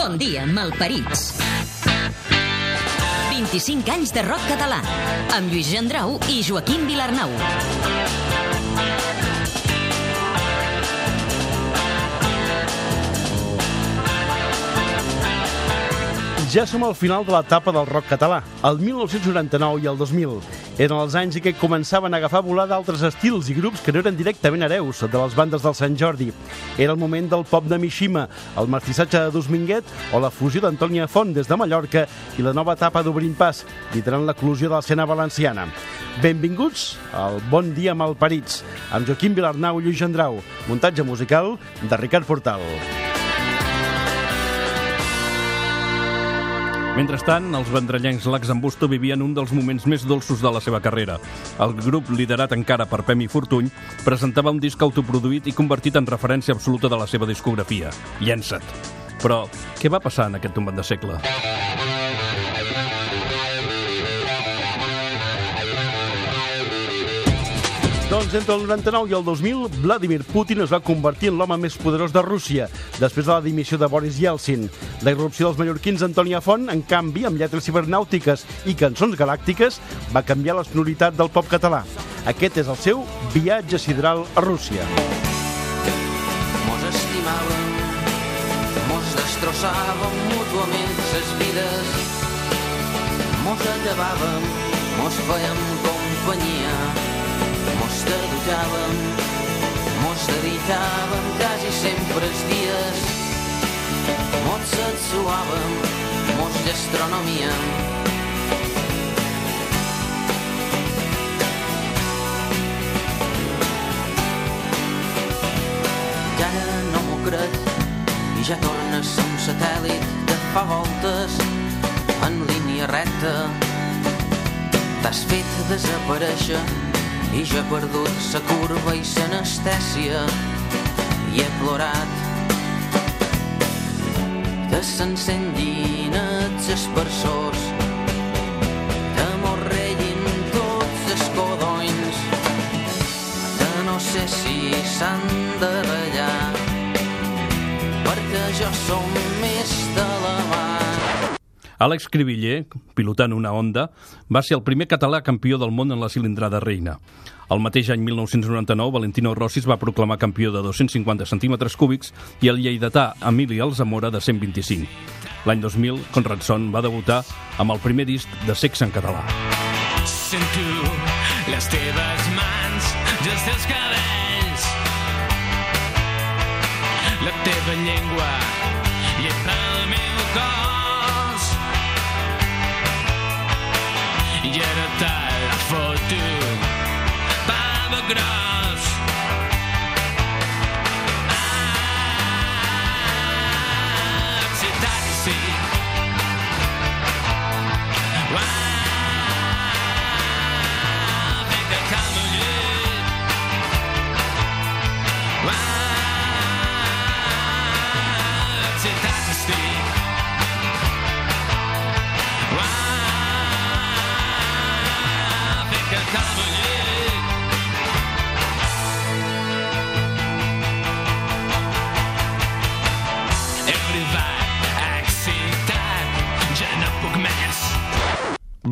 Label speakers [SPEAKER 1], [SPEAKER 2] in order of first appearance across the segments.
[SPEAKER 1] Bon dia, malparits. 25 anys de rock català, amb Lluís Gendrau i Joaquim Vilarnau.
[SPEAKER 2] Ja som al final de l'etapa del rock català, el 1999 i el 2000. Eren els anys en què començaven a agafar volada altres estils i grups que no eren directament hereus de les bandes del Sant Jordi. Era el moment del pop de Mishima, el mestissatge de Dosminguet o la fusió d'Antònia Font des de Mallorca i la nova etapa d'Obrint Pas, liderant l'eclusió de l'escena valenciana. Benvinguts al Bon dia malparits, amb Joaquim Vilarnau i Lluís Gendrau, muntatge musical de Ricard Portal. Mentrestant, els vendrellencs Lax en Busto vivien un dels moments més dolços de la seva carrera. El grup, liderat encara per Pemi Fortuny, presentava un disc autoproduït i convertit en referència absoluta de la seva discografia, Llença't. Però què va passar en aquest tombat de segle? Doncs entre el 99 i el 2000, Vladimir Putin es va convertir en l'home més poderós de Rússia, després de la dimissió de Boris Yeltsin. La irrupció dels mallorquins Antònia Font, en canvi, amb lletres cibernàutiques i cançons galàctiques, va canviar la sonoritat del pop català. Aquest és el seu viatge sideral a Rússia.
[SPEAKER 3] Mos estimàvem, mos destrossàvem mútuament ses vides, mos llevàvem, mos fèiem companyia, mos dedutjàvem, mos dedicàvem quasi sempre els dies, mos sexuàvem, mos gastronomíem, que ara no m'ho crec i ja torna a un satèl·lit. Que fa voltes en línia recta. T'has fet desaparèixer i jo he perdut sa curva i s'anestèsia i he plorat. Que s'encendin els espersors
[SPEAKER 2] Àlex Cribiller, pilotant una Honda, va ser el primer català campió del món en la cilindrada reina. El mateix any 1999, Valentino Rossi es va proclamar campió de 250 centímetres cúbics i el lleidatà Emili Alzamora de 125. L'any 2000, Conradson va debutar amb el primer disc de sexe en català.
[SPEAKER 4] Sento les teves mans i els teus cabells. La teva llengua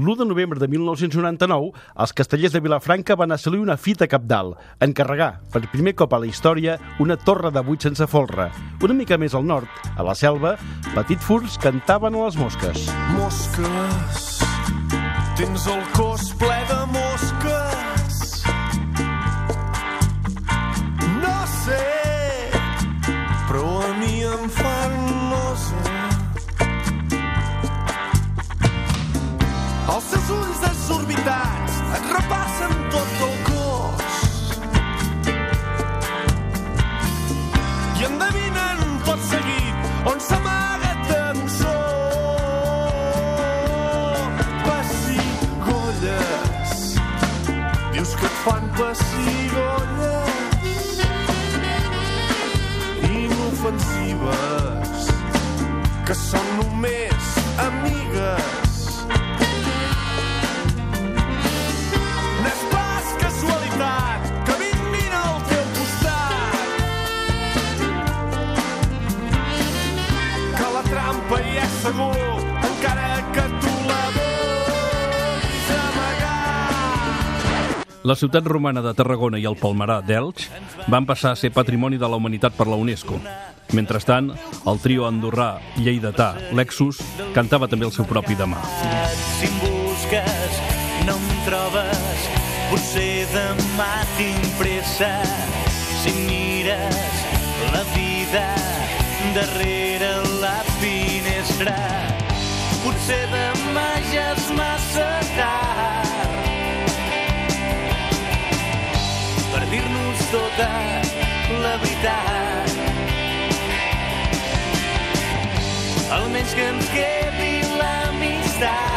[SPEAKER 2] L'1 de novembre de 1999, els castellers de Vilafranca van assolir una fita capdalt, encarregar, per primer cop a la història, una torre de buit sense folre. Una mica més al nord, a la selva, Petit Furs cantaven a les mosques.
[SPEAKER 5] Mosques, tens el cos ple de desorbitats et repassen tot el cos. I endevinen tot seguit on s'amaga tensor. Pessigolles, dius que et fan pessigolles inofensives que són només amigues. La
[SPEAKER 6] ciutat romana de Tarragona i el Palmerà d'Elx van passar a ser Patrimoni de la Humanitat per la UNESCO. Mentrestant, el trio andorrà lleidatà Lexus cantava també el seu propi demà.
[SPEAKER 7] Si em busques, no em trobes, potser demà tinc pressa. Si mires la vida darrere la finestra, potser demà ja és massa tota la veritat. Almenys que ens quedi l'amistat.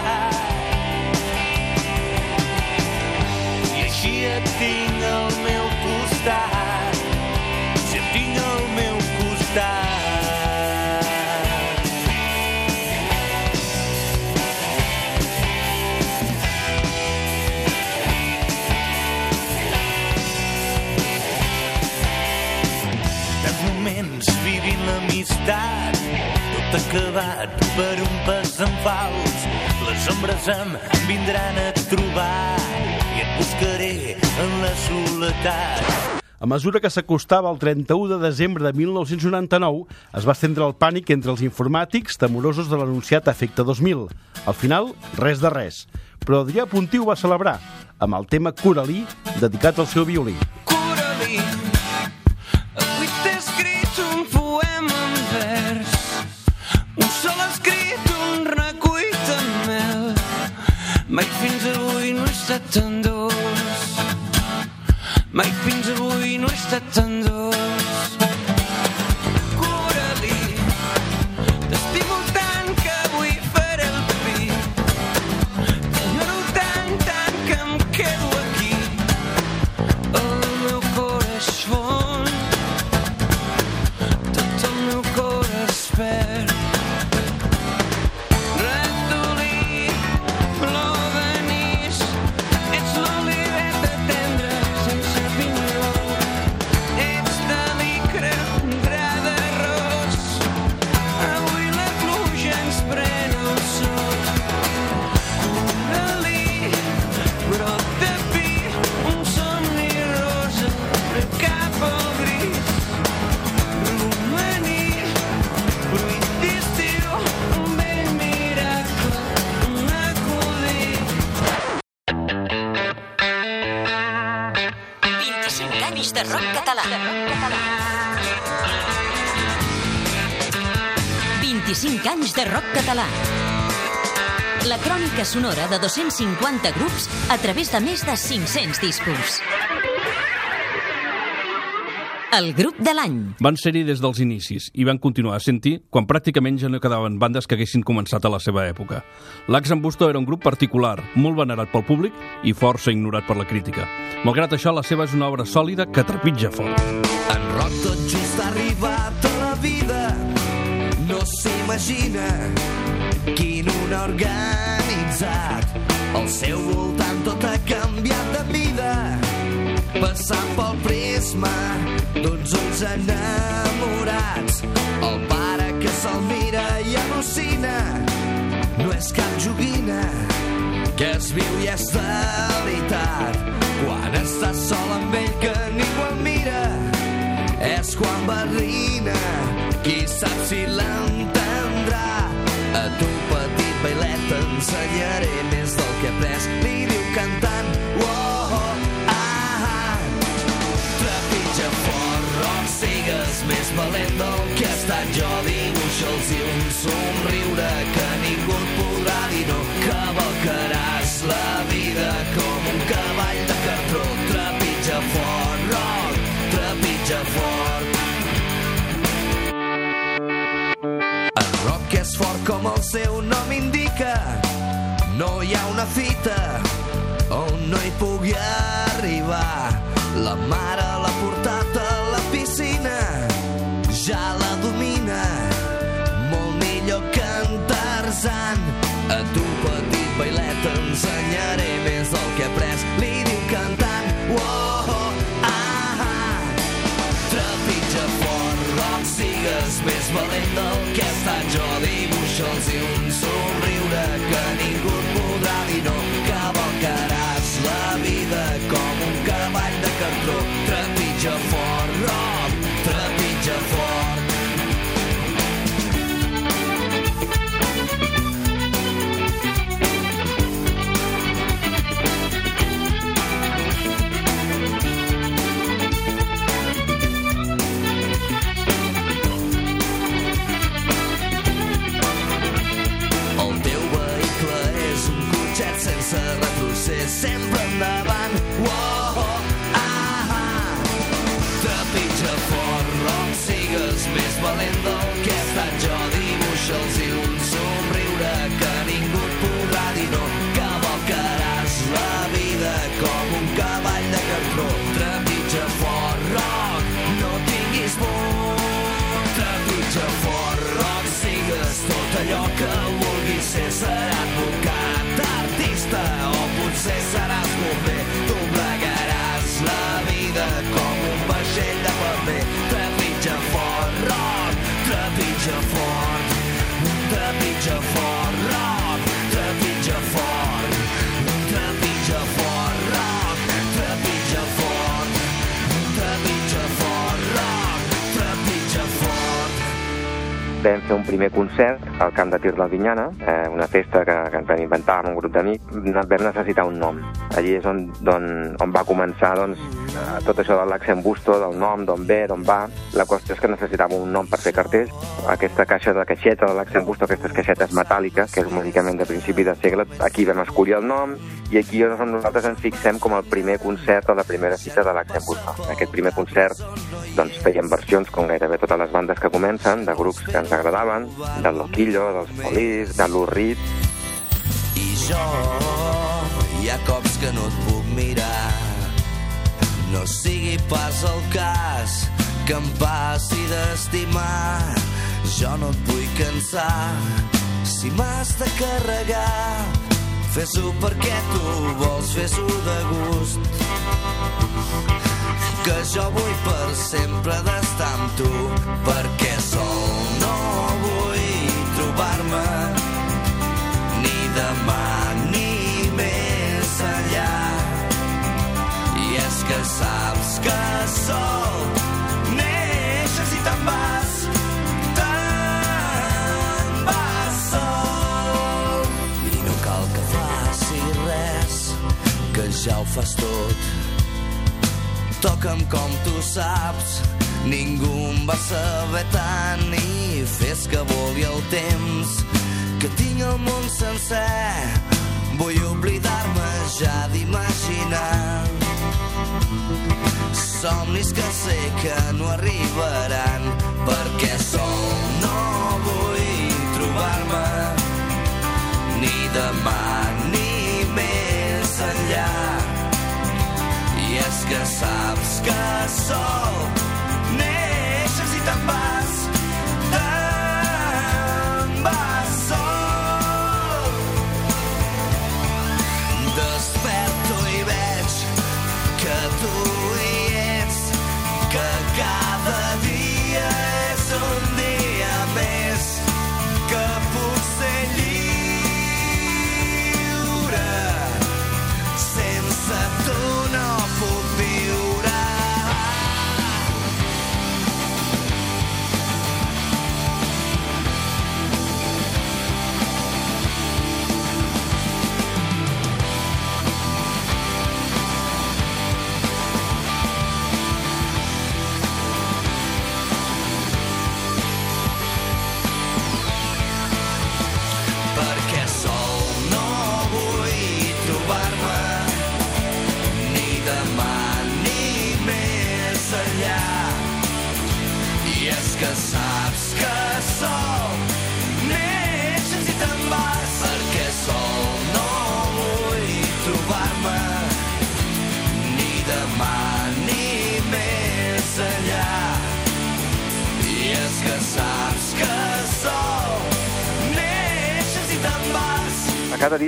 [SPEAKER 7] Tot acabat per un pas en fals les ombres em vindran a trobar i et buscaré en la soledat
[SPEAKER 2] A mesura que s'acostava el 31 de desembre de 1999, es va estendre el pànic entre els informàtics temorosos de l'anunciat Efecte 2000. Al final, res de res. Però Adrià Puntí ho va celebrar, amb el tema Coralí, dedicat al seu violí.
[SPEAKER 7] Estat tan dolç, mai fins avui no he estat tan
[SPEAKER 1] crònica sonora de 250 grups a través de més de 500 discos. El grup de l'any.
[SPEAKER 6] Van ser-hi des dels inicis i van continuar sent-hi quan pràcticament ja no quedaven bandes que haguessin començat a la seva època. L'Ax en Busto era un grup particular, molt venerat pel públic i força ignorat per la crítica. Malgrat això, la seva és una obra sòlida que trepitja fort.
[SPEAKER 8] En Roc tot just ha arribat a la vida no s'imagina quin un organitzat al seu voltant tot ha canviat de vida. Passant pel prisma d'uns ulls enamorats. El pare que se'l mira i al·lucina. No és cap joguina que es viu i és veritat. Quan estàs sol amb ell que ningú el mira és quan barrina. Qui sap si l'entendrà. A tu bailet t'ensenyaré més del que he après li diu cantant oh, oh, ah, ah. trepitja fort rock sigues més valent del que he estat jo dibuixa'ls i un somriure que ningú indica no hi ha una fita on no hi pugui arribar la mare l'ha Michael. Com un vaixell de
[SPEAKER 9] vam fer un primer concert al camp de Tir l'Albinyana, eh, una festa que, que ens vam inventar amb un grup d'amics. Vam necessitar un nom. Allí és on, on, on va començar doncs, eh, tot això de l'accent busto, del nom, d'on ve, d'on va. La qüestió és que necessitàvem un nom per fer cartells. Aquesta caixa de caixeta de l'accent busto, aquestes caixetes metàl·liques, que és un medicament de principi de segle, aquí vam escollir el nom i aquí on nosaltres ens fixem com el primer concert o la primera cita de l'accent busto. En aquest primer concert doncs, fèiem versions com gairebé totes les bandes que comencen, de grups que ens agradaven, del Loquillo, dels Polis, de l'Urrit,
[SPEAKER 8] I jo hi ha cops que no et puc mirar. No sigui pas el cas que em passi d'estimar. Jo no et vull cansar. Si m'has de carregar fes-ho perquè tu vols fes-ho de gust que jo vull per sempre d'estar amb tu perquè sol no vull trobar-me ni demà ni més enllà. I és que saps que sol ja ho fas tot. Toca'm com tu saps, ningú em va saber tant i fes que vulgui el temps que tinc el món sencer. Vull oblidar-me ja d'imaginar somnis que sé que no arribaran perquè sol no vull trobar-me ni demà ni que saps que sol neixes i te'n vas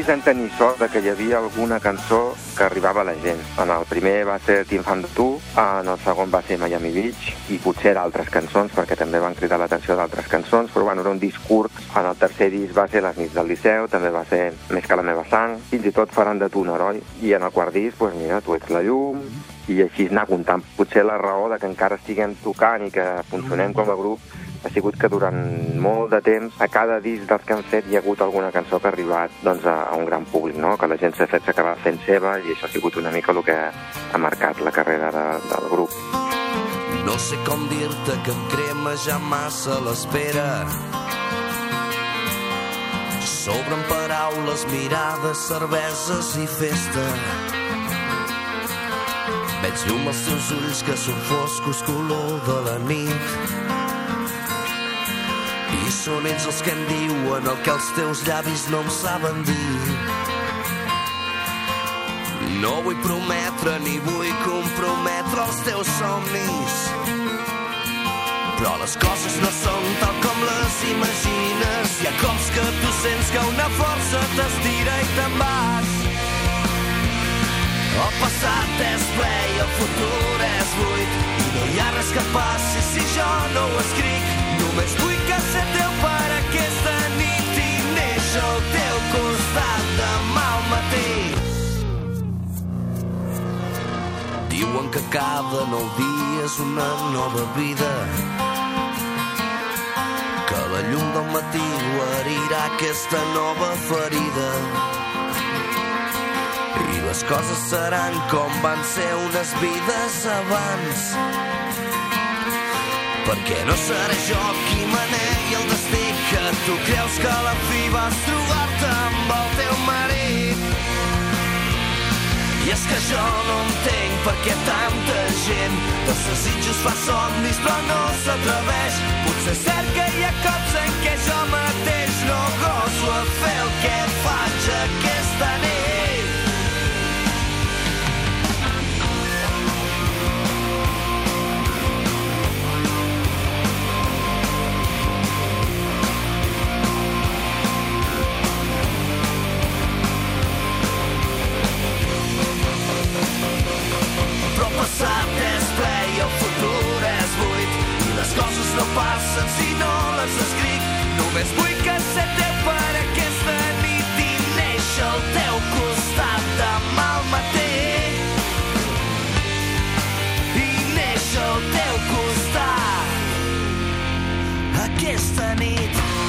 [SPEAKER 9] Disc vam tenir sort de que hi havia alguna cançó que arribava a la gent. En el primer va ser Team Fan Tu, en el segon va ser Miami Beach, i potser d'altres cançons, perquè també van cridar l'atenció d'altres cançons, però bueno, era un disc curt. En el tercer disc va ser Les nits del Liceu, també va ser Més que la meva sang, fins i tot Faran de tu un heroi, i en el quart disc, doncs mira, Tu ets la llum, i així anar comptant. Potser la raó de que encara estiguem tocant i que funcionem com a grup ha sigut que durant molt de temps a cada disc dels que han fet hi ha hagut alguna cançó que ha arribat doncs, a, un gran públic, no? que la gent s'ha fet s'acaba fent seva i això ha sigut una mica el que ha marcat la carrera de, del grup.
[SPEAKER 8] No sé com dir-te que em crema ja massa l'espera. Sobren paraules, mirades, cerveses i festa. Veig llum als teus ulls que són foscos color de la nit. Són ells els que em diuen el que els teus llavis no em saben dir. No vull prometre ni vull comprometre els teus somnis. Però les coses no són tal com les imagines. Hi ha cops que tu sents que una força t'estira i te'n vas. El passat és ple i el futur és buit. I no hi ha res que passi si jo no ho escric. Només vull que ser teu néixer al teu costat demà al matí. Diuen que cada nou dia és una nova vida. Que la llum del matí guarirà aquesta nova ferida. I les coses seran com van ser unes vides abans perquè no seré jo qui manegui el destí que tu creus que a la fi vas trobar-te amb el teu marit i és que jo no entenc per què tanta gent dels desitjos fa somnis però no s'atreveix. Potser és cert que hi ha cops en què jo mateix no goso a fer el que faig aquesta nit. Passen si no les escric. Només vull que ser teu per aquesta nit i néixer al teu costat demà al matí. I néixer al teu costat aquesta nit.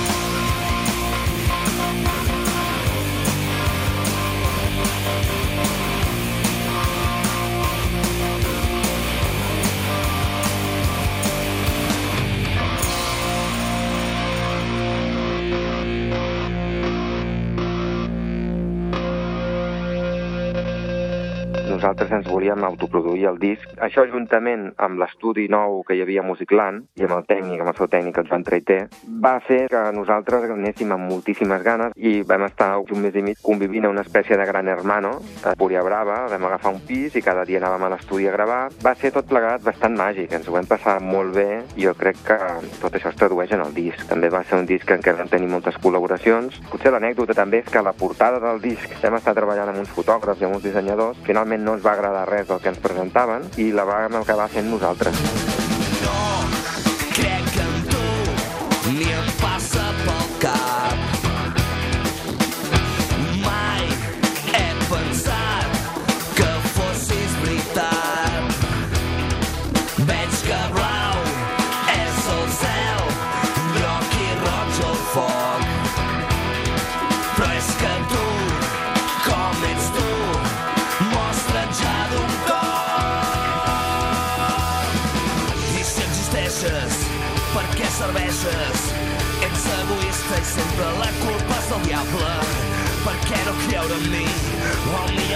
[SPEAKER 9] Nosaltres ens volíem autoproduir el disc. Això juntament amb l'estudi nou que hi havia a Musicland i amb el tècnic, amb el seu tècnic, el Joan Traité, va fer que nosaltres anéssim amb moltíssimes ganes i vam estar un mes i mig convivint a una espècie de gran hermano a Púria Brava, vam agafar un pis i cada dia anàvem a l'estudi a gravar. Va ser tot plegat bastant màgic, ens ho vam passar molt bé i jo crec que tot això es tradueix en el disc. També va ser un disc en què vam tenir moltes col·laboracions. Potser l'anècdota també és que la portada del disc vam estar treballant amb uns fotògrafs i amb uns dissenyadors. Finalment no ens va agradar res del que ens presentaven i la vam acabar fent nosaltres.
[SPEAKER 8] No crec en tu ni em passa pel cap.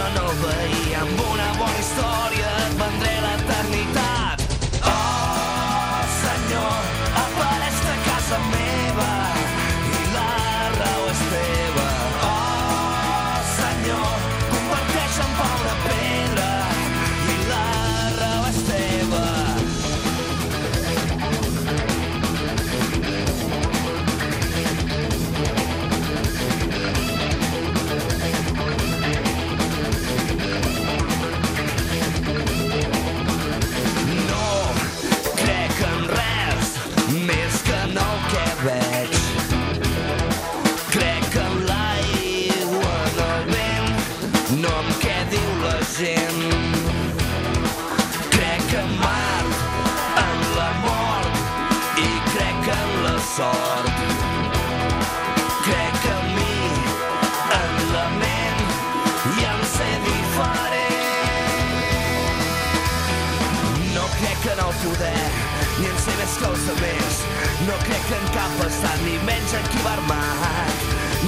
[SPEAKER 8] O millor no el veí. Amb una bona història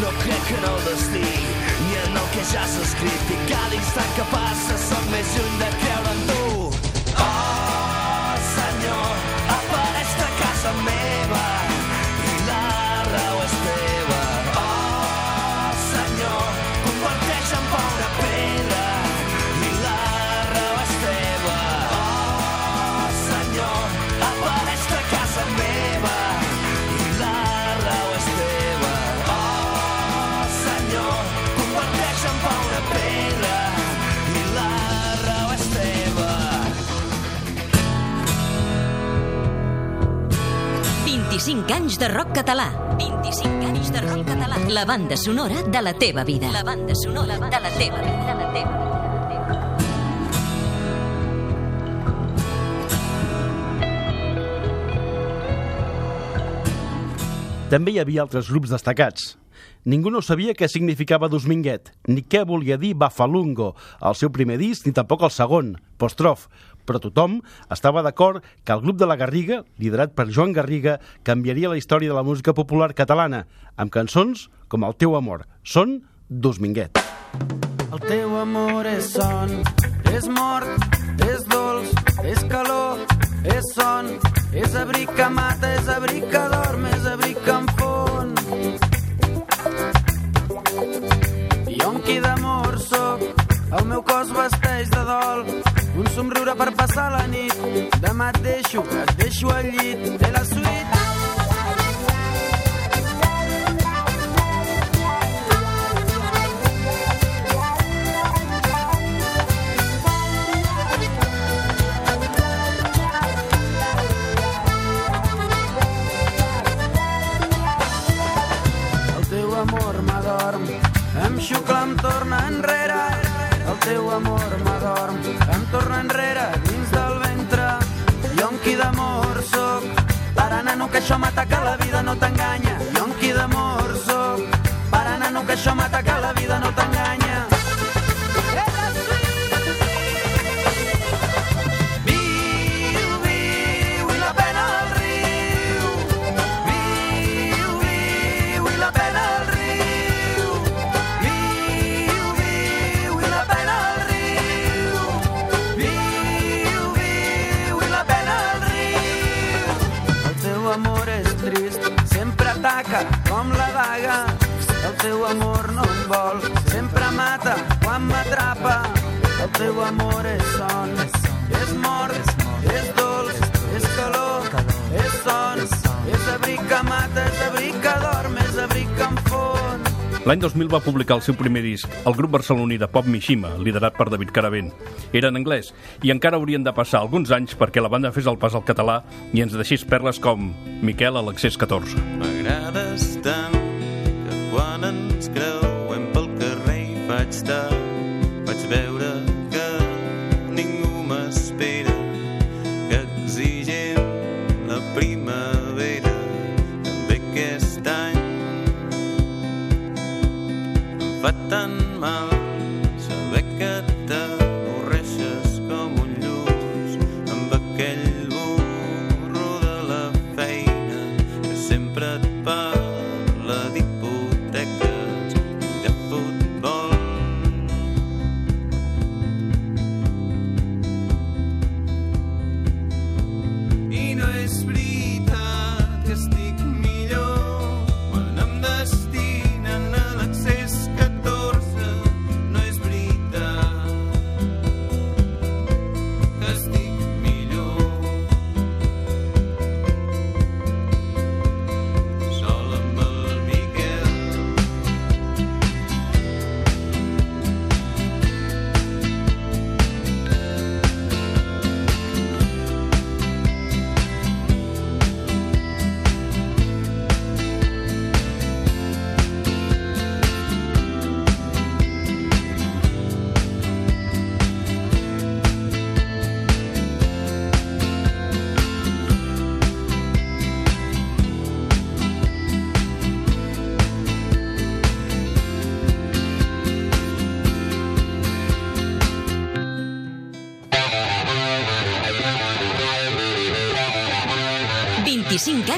[SPEAKER 8] No crec en el destí, ni en el que ja s'ha escrit. I cada instant que passa soc més lluny de creure en tu.
[SPEAKER 1] 25 anys de rock català. 25 anys de rock català. La banda sonora de la teva vida. La banda sonora de la teva vida. De la teva vida.
[SPEAKER 2] També hi havia altres grups destacats. Ningú no sabia què significava Dosminguet, ni què volia dir Bafalungo, el seu primer disc, ni tampoc el segon, Postrof, però tothom estava d'acord que el grup de la Garriga, liderat per Joan Garriga, canviaria la història de la música popular catalana, amb cançons com El teu amor. Són Dosminguet.
[SPEAKER 10] El teu amor és son, és mort, és dolç, és calor, és son, és abric que mata, és abric que dorm, és abric que em fon. Jo amb qui d'amor soc, el meu cos vesteix de dol, un somriure per passar la nit, demà et deixo, et deixo al llit, de la suite. chama tá teu amor no em vol, sempre mata quan m'atrapa. El teu amor és son, és mort, és dolç, és calor, és son, és abric que mata, és abric que dorm, és abric que em fon.
[SPEAKER 6] L'any 2000 va publicar el seu primer disc, el grup barceloní de pop Mishima, liderat per David Caravent. Era en anglès, i encara haurien de passar alguns anys perquè la banda fes el pas al català i ens deixés perles com Miquel a l'accés 14.
[SPEAKER 4] M'agrades tant quan ens creuem pel carrer hi faig tard vaig veure que ningú m'espera que exigent la primavera també aquest any. Em fa tan mal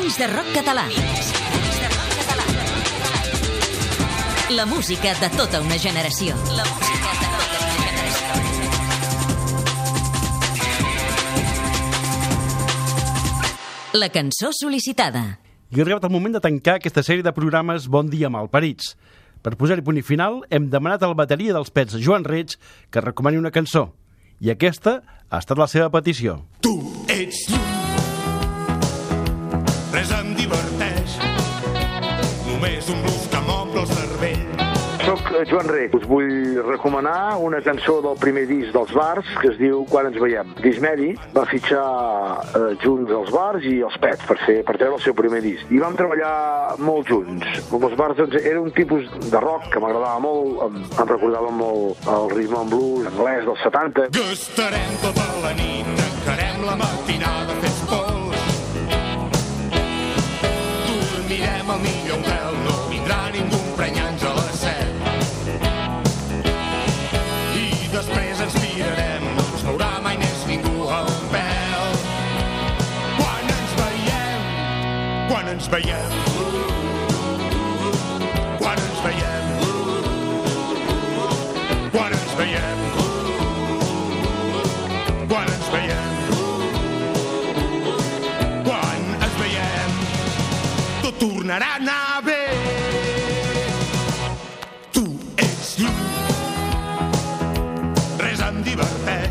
[SPEAKER 1] 25 anys de rock català. La música de tota una generació. La música de tota una generació. La cançó sol·licitada.
[SPEAKER 2] I ha arribat el moment de tancar aquesta sèrie de programes Bon dia malparits. Per posar-hi punt i final, hem demanat al bateria dels pets Joan Reig que recomani una cançó. I aquesta ha estat la seva petició.
[SPEAKER 11] Tu Només un blues que m'omple el cervell.
[SPEAKER 12] Soc eh, Joan Rec. Us vull recomanar una cançó del primer disc dels bars que es diu Quan ens veiem. Dismedi va fitxar eh, junts els bars i els Pets per, fer, per treure el seu primer disc. I vam treballar molt junts. Com els bars doncs, era un tipus de rock que m'agradava molt, em, em recordava molt el ritme en blues anglès dels 70.
[SPEAKER 11] Gastarem tota la nit, tancarem la matinada fent veiem, quan ens veiem, quan ens veiem, quan ens veiem, quan ens veiem, tot tornarà a anar bé. Tu ets lluny, res em diverteix,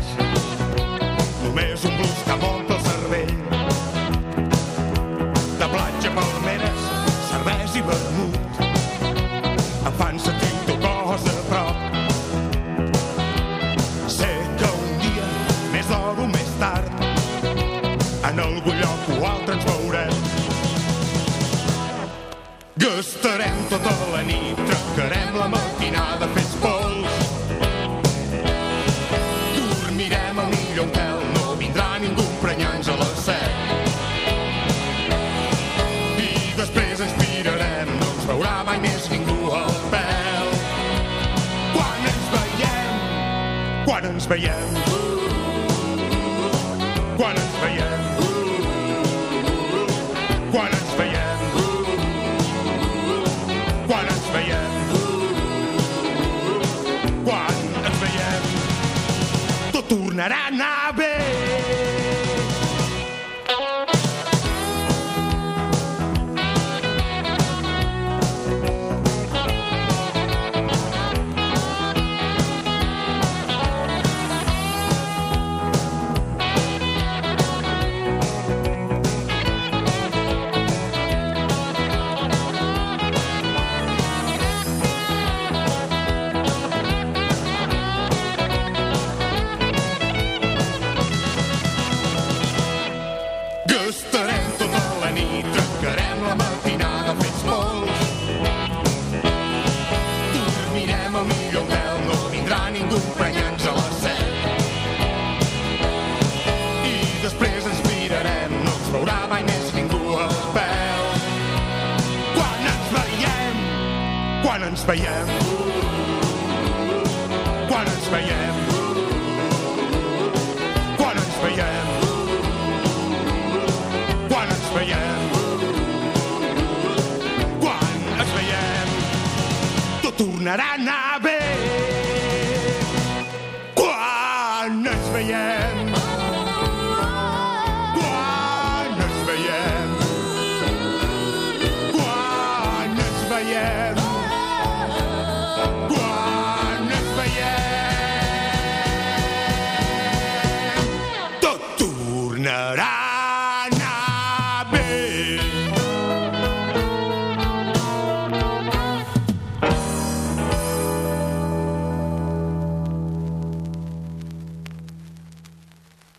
[SPEAKER 11] tot ens veiem, quan ens veiem, quan ens veiem, quan ens veiem, quan ens veiem, tot tornarà a